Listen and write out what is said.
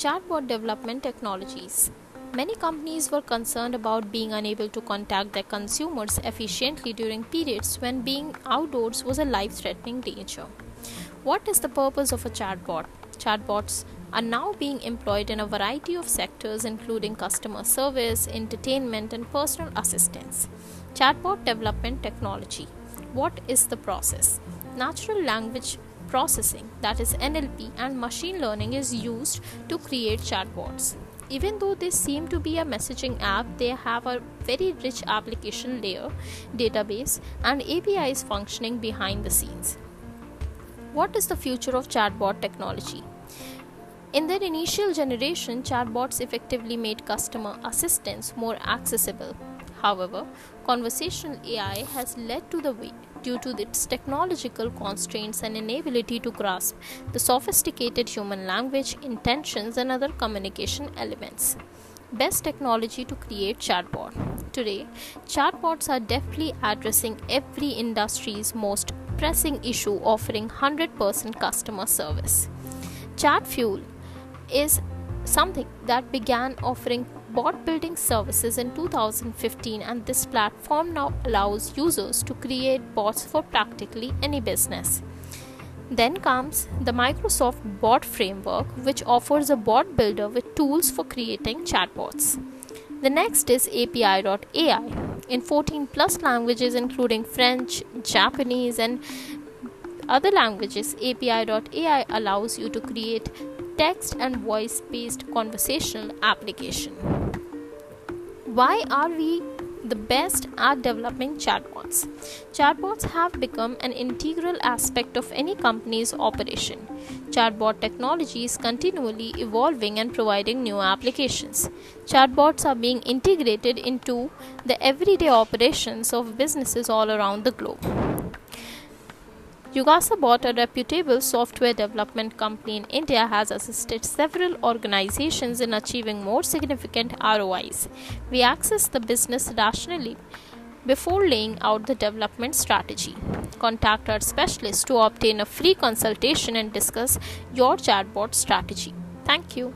Chatbot development technologies. Many companies were concerned about being unable to contact their consumers efficiently during periods when being outdoors was a life threatening danger. What is the purpose of a chatbot? Chatbots are now being employed in a variety of sectors, including customer service, entertainment, and personal assistance. Chatbot development technology. What is the process? Natural language processing, that is NLP, and machine learning is used to create chatbots. Even though they seem to be a messaging app, they have a very rich application layer, database, and APIs functioning behind the scenes. What is the future of chatbot technology? In their initial generation, chatbots effectively made customer assistance more accessible. However, conversational AI has led to the way due to its technological constraints and inability to grasp the sophisticated human language, intentions, and other communication elements. Best technology to create chatbot. Today, chatbots are deftly addressing every industry's most pressing issue, offering 100% customer service. ChatFuel is something that began offering bot building services in 2015 and this platform now allows users to create bots for practically any business. Then comes the Microsoft Bot Framework, which offers a bot builder with tools for creating chatbots. The next is API.ai. In 14 plus languages, including French, Japanese, and other languages, API.ai allows you to create text and voice based conversational application. Why are we the best at developing chatbots? Chatbots have become an integral aspect of any company's operation. Chatbot technology is continually evolving and providing new applications. Chatbots are being integrated into the everyday operations of businesses all around the globe. Yugasabot, a reputable software development company in India, has assisted several organizations in achieving more significant ROIs. We access the business rationally before laying out the development strategy. Contact our specialist to obtain a free consultation and discuss your chatbot strategy. Thank you.